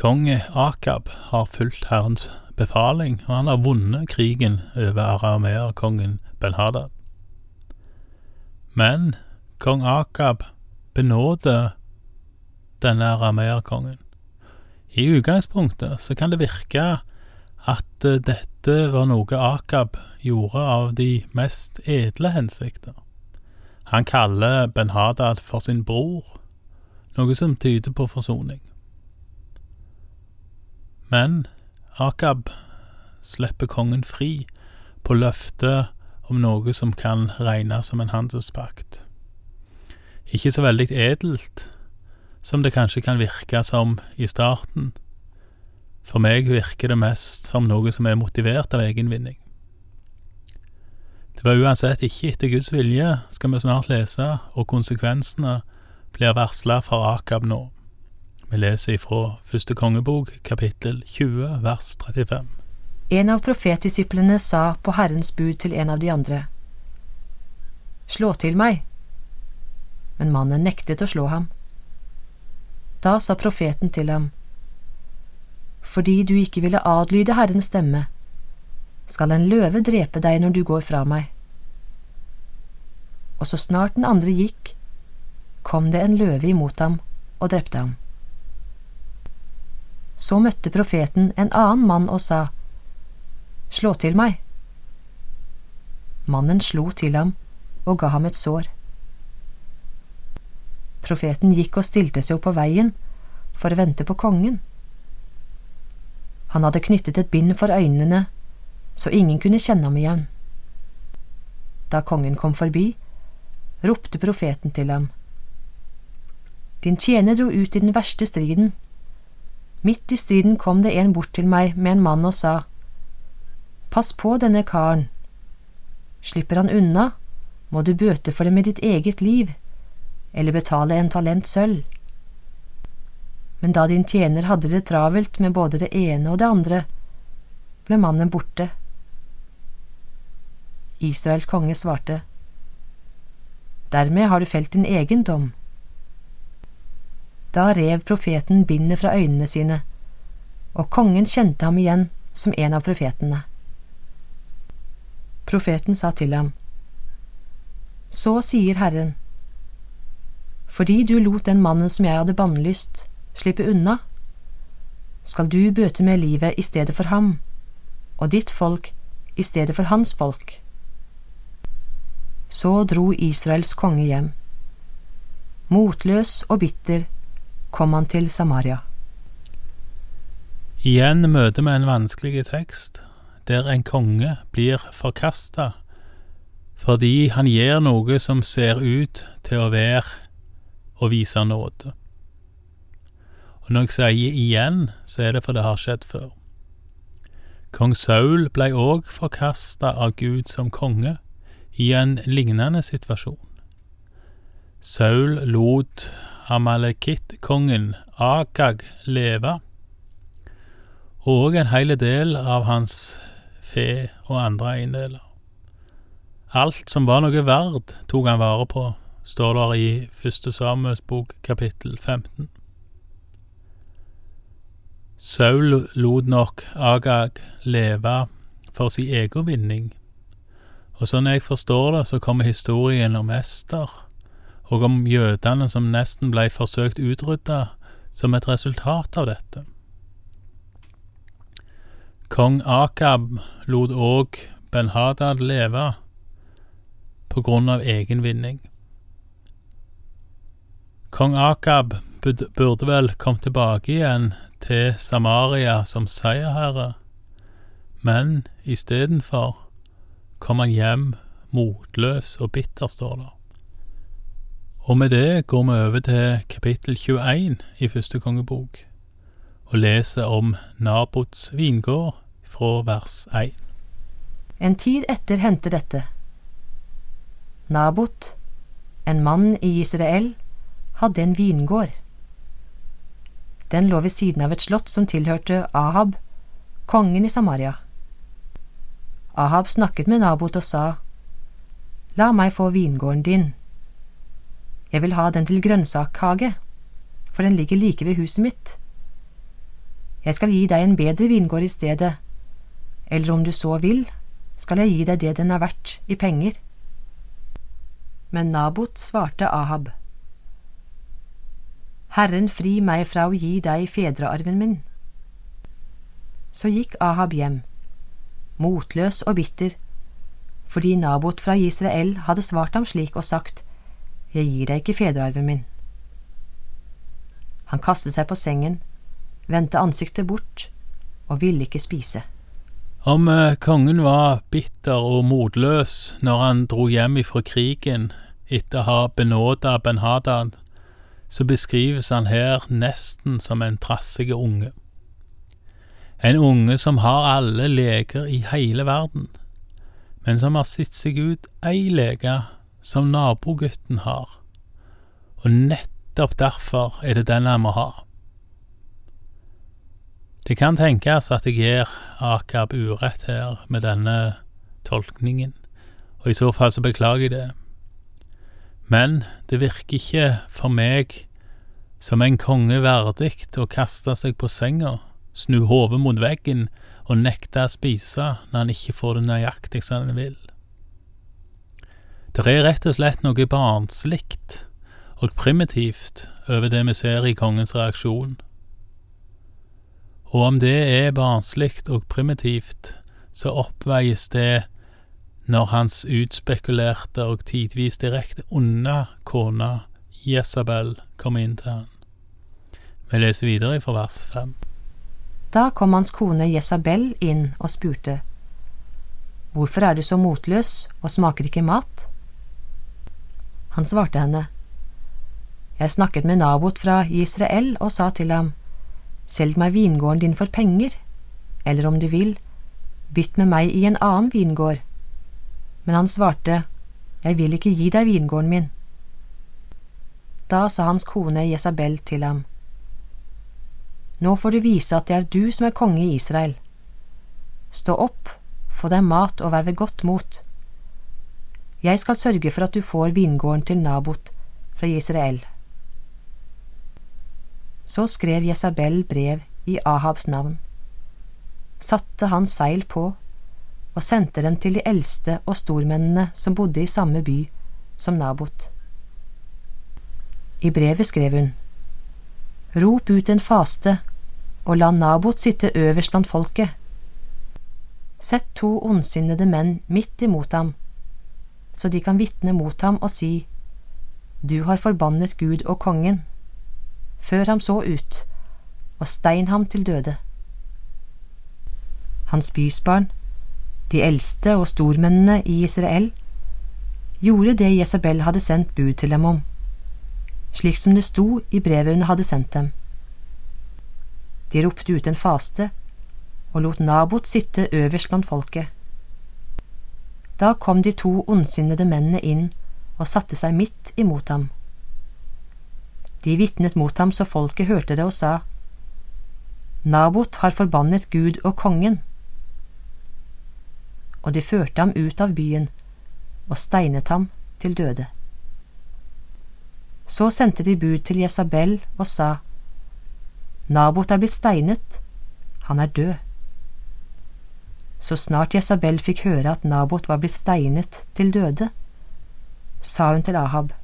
Kong Akab har fulgt Herrens befaling, og han har vunnet krigen over arameerkongen Ben-Hadad. Men kong Akab benåder denne arameerkongen. I utgangspunktet så kan det virke at eh, dette var noe Akab gjorde av de mest edle hensikter. Han kaller Ben-Hadad for sin bror, noe som tyder på forsoning. Men Akab slipper kongen fri på løftet om noe som kan regnes som en handelspakt. Ikke så veldig edelt, som det kanskje kan virke som i starten. For meg virker det mest som noe som er motivert av egenvinning. Det var uansett ikke etter Guds vilje, skal vi snart lese, og konsekvensene blir varsla for Akab nå. Vi leser ifra første kongebok, kapittel 20, vers 35. En av profetdisiplene sa på Herrens bud til en av de andre, Slå til meg. Men mannen nektet å slå ham. Da sa profeten til ham, Fordi du ikke ville adlyde Herrens stemme, skal en løve drepe deg når du går fra meg. Og så snart den andre gikk, kom det en løve imot ham og drepte ham. Så møtte profeten en annen mann og sa, Slå til meg. Mannen slo til ham og ga ham et sår. Profeten gikk og stilte seg opp på veien for å vente på kongen. Han hadde knyttet et bind for øynene så ingen kunne kjenne ham igjen. Da kongen kom forbi, ropte profeten til ham. Din tjener dro ut i den verste striden. Midt i striden kom det en bort til meg med en mann og sa, Pass på denne karen. Slipper han unna, må du bøte for det med ditt eget liv, eller betale en talent sølv. Men da din tjener hadde det travelt med både det ene og det andre, ble mannen borte. Israels konge svarte, Dermed har du felt din egen dom. Da rev profeten bindet fra øynene sine, og kongen kjente ham igjen som en av profetene. Profeten sa til ham, Så sier Herren, fordi du lot den mannen som jeg hadde bannlyst, slippe unna, skal du bøte med livet i stedet for ham, og ditt folk i stedet for hans folk. Så dro Israels konge hjem. Motløs og bitter kom han til Samaria. Igjen møter vi en vanskelig tekst, der en konge blir forkasta fordi han gjør noe som ser ut til å være å vise nåde. Og når jeg sier igjen, så er det for det har skjedd før. Kong Saul blei òg forkasta av Gud som konge i en lignende situasjon. Saul lot Amalekit-kongen Agag leve, og en hel del av hans fe og andre eiendeler. Alt som var noe verd, tok han vare på, står der i Første Samuels bok kapittel 15. Saul lot nok Agag leve for sin egen vinning, og sånn jeg forstår det, så kommer historien om Ester og om jødene som nesten blei forsøkt utrydda som et resultat av dette. Kong Akab lot òg Ben-Hadad leve på grunn av egen vinning. Kong Akab burde vel kommet tilbake igjen til Samaria som seierherre, men istedenfor kom han hjem motløs og bitter, står det. Og med det går vi over til kapittel 21 i første kongebok, og leser om Nabots vingård fra vers 1. En tid etter hendte dette. Nabot, en mann i Israel, hadde en vingård. Den lå ved siden av et slott som tilhørte Ahab, kongen i Samaria. Ahab snakket med Nabot og sa, La meg få vingården din jeg vil ha den til grønnsakhage, for den ligger like ved huset mitt. Jeg skal gi deg en bedre vingård i stedet, eller om du så vil, skal jeg gi deg det den er verdt i penger. Men Nabot svarte Ahab, Herren fri meg fra å gi deg fedrearven min. Så gikk Ahab hjem, motløs og bitter, fordi Nabot fra Israel hadde svart ham slik og sagt, Jeg gir deg ikke fedrearven min. Han kastet seg på sengen, vendte ansiktet bort og ville ikke spise. Om eh, kongen var bitter og motløs når han dro hjem ifra krigen etter å ha benåda Ben-Hadad, så beskrives han her nesten som en trassig unge. En unge som har alle leker i hele verden, men som har sett seg ut ei leke som nabogutten har, og nettopp derfor er det den han må ha. Det kan tenkes at jeg gir Akab urett her med denne tolkningen, og i så fall så beklager jeg det. Men det virker ikke for meg som en konge verdig å kaste seg på senga snu hodet mot veggen og nekte å spise når han ikke får det nøyaktig som han vil. Det er rett og slett noe barnslikt og primitivt over det vi ser i kongens reaksjon. Og om det er barnslikt og primitivt, så oppveies det når hans utspekulerte og tidvis direkte onde kone Jesabel kommer inn til han. Vi leser videre fra vers fem. Da kom hans kone Jesabel inn og spurte, Hvorfor er du så motløs og smaker ikke mat? Han svarte henne, Jeg snakket med Nabot fra Israel og sa til ham, Selg meg vingården din for penger, eller om du vil, bytt med meg i en annen vingård. Men han svarte, Jeg vil ikke gi deg vingården min. Da sa hans kone Jesabel til ham, nå får du vise at det er du som er konge i Israel. Stå opp, få deg mat og vær ved godt mot. Jeg skal sørge for at du får vingården til Nabot fra Israel. Så skrev Jesabel brev i Ahabs navn, satte han seil på og sendte dem til de eldste og stormennene som bodde i samme by som Nabot. I brevet skrev hun, Rop ut en faste og la Nabot sitte øverst blant folket. Sett to ondsinnede menn midt imot ham, så de kan vitne mot ham og si, Du har forbannet Gud og kongen. Før ham så ut, og stein ham til døde. Hans bysbarn, de eldste og stormennene i Israel, gjorde det Jesabel hadde sendt bud til dem om, slik som det sto i brevet hun hadde sendt dem. De ropte ut en faste og lot Nabot sitte øverst blant folket. Da kom de to ondsinnede mennene inn og satte seg midt imot ham. De vitnet mot ham så folket hørte det og sa, Nabot har forbannet Gud og kongen. Og de førte ham ut av byen og steinet ham til døde. Så sendte de bud til Jesabel og sa, Nabot er blitt steinet, han er død. Så snart Jesabel fikk høre at Nabot var blitt steinet til døde, sa hun til Ahab,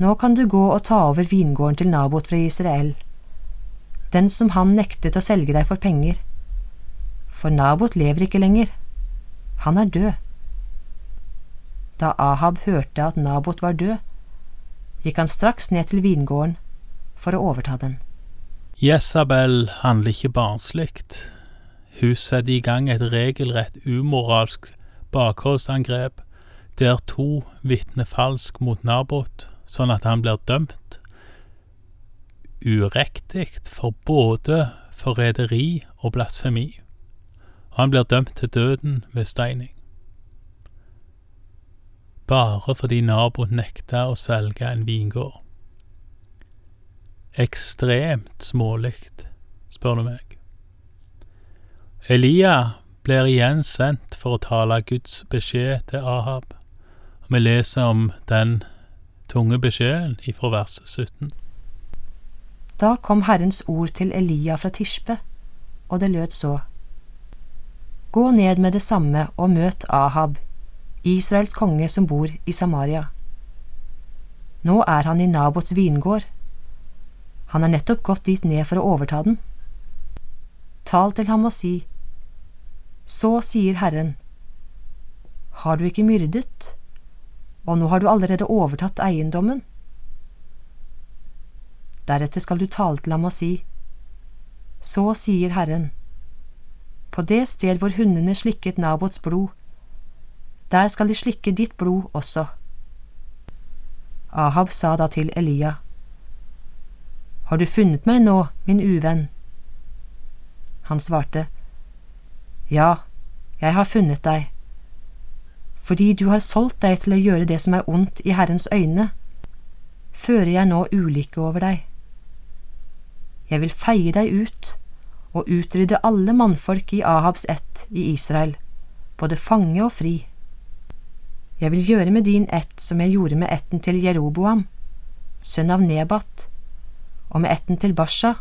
Nå kan du gå og ta over vingården til Nabot fra Israel, den som han nektet å selge deg for penger, for Nabot lever ikke lenger, han er død. Da Ahab hørte at Nabot var død, gikk han straks ned til vingården for å overta den. Jesabel handler ikke barnslikt. Hun setter i gang et regelrett umoralsk bakholdsangrep der to vitner falsk mot Nabot, sånn at han blir dømt urektig for både forræderi og blasfemi, og han blir dømt til døden ved steining. Bare fordi Nabot nekta å selge en vingård ekstremt smålig, spør du meg. Elia blir igjen sendt for å tale Guds beskjed til Ahab, vi leser om den tunge beskjeden ifra vers 17. Da kom Herrens ord til Elia fra Tispe, og det lød så. Gå ned med det samme og møt Ahab, Israels konge som bor i Samaria. Nå er han i Nabots vingård. Han er nettopp gått dit ned for å overta den. Tal til ham og si, Så sier Herren, har du ikke myrdet, og nå har du allerede overtatt eiendommen? Deretter skal du tale til ham og si, Så sier Herren, på det sted hvor hundene slikket Nabots blod, der skal de slikke ditt blod også. Ahab sa da til Elia, Har du funnet meg nå, min uvenn? Han svarte, Ja, jeg har funnet deg, fordi du har solgt deg til å gjøre det som er ondt i Herrens øyne, fører jeg nå ulykke over deg. Jeg vil feie deg ut og utrydde alle mannfolk i Ahabs ett i Israel, både fange og fri. Jeg vil gjøre med din ett som jeg gjorde med etten til Jeroboam, sønn av Nebat, og med etten til Basha,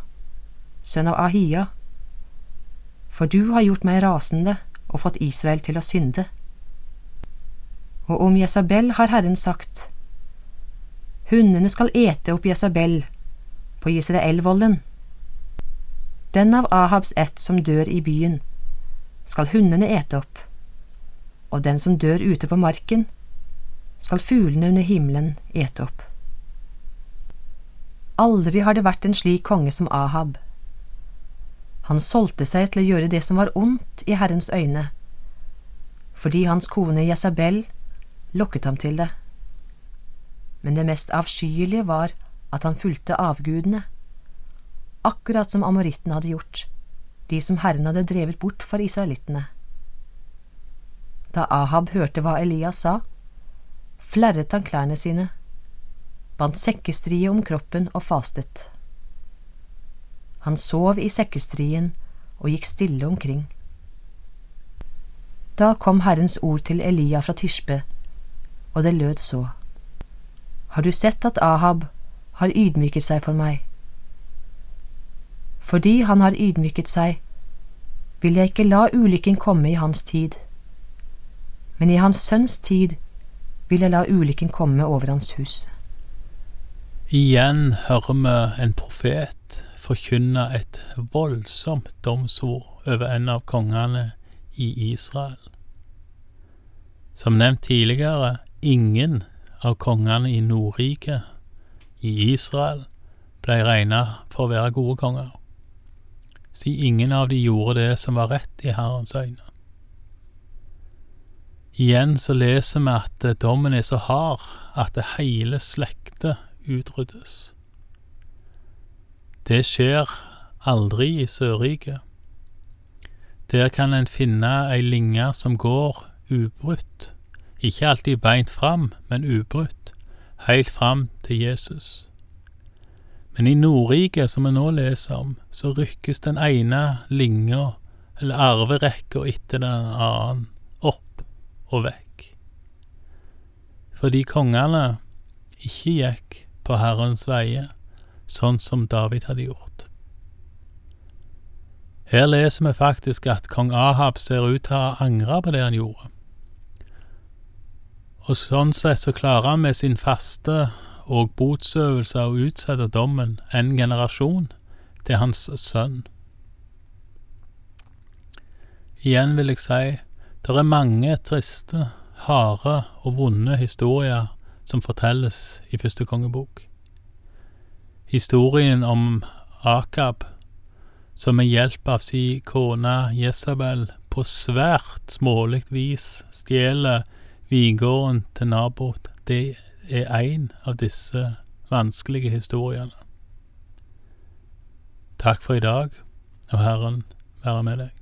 sønn av Ahia. For du har gjort meg rasende og fått Israel til å synde. Og om Jesabel har Herren sagt, Hundene skal ete opp Jesabel på Israelvollen den av Ahabs ett som dør i byen, skal hundene ete opp, og den som dør ute på marken, skal fuglene under himmelen ete opp. Aldri har det vært en slik konge som Ahab. Han solgte seg til å gjøre det som var ondt i Herrens øyne, fordi hans kone Jesabel lokket ham til det. Men det mest avskyelige var at han fulgte avgudene akkurat som amorittene hadde gjort, de som Herren hadde drevet bort for israelittene. Da Ahab hørte hva Elias sa, flerret han klærne sine, bandt sekkestrie om kroppen og fastet. Han sov i sekkestrien og gikk stille omkring. Da kom Herrens ord til Elia fra Tisbe, og det lød så. Har du sett at Ahab har ydmyket seg for meg? Fordi han har ydmyket seg, vil jeg ikke la ulykken komme i hans tid. Men i hans sønns tid vil jeg la ulykken komme over hans hus. Igjen hører vi en profet forkynne et voldsomt domsord over en av kongene i Israel. Som nevnt tidligere, ingen av kongene i Nordriket, i Israel, ble regna for å være gode konger siden ingen av de gjorde det som var rett i Herrens øyne. Igjen så leser vi at dommen er så hard at det hele slektet utryddes. Det skjer aldri i Sørriket. Der kan en finne ei linge som går ubrutt, ikke alltid beint fram, men ubrutt, heilt fram til Jesus. Men i Nordriket, som vi nå leser om, så rykkes den ene linja, eller arverekka, etter den annen, opp og vekk. Fordi kongene ikke gikk på Herrens veier, sånn som David hadde gjort. Her leser vi faktisk at kong Ahab ser ut til å angre på det han gjorde. Og sånn sett så klarer han med sin faste og botsøvelse å utsette dommen en generasjon til hans sønn. Igjen vil jeg si, det er mange triste, harde og vonde historier som fortelles i første kongebok. Historien om Akab, som med hjelp av si kone Jesabel på svært smålig vis stjeler vingården til Nabot, det er en av disse vanskelige historiene. Takk for i dag, og Herren være med deg.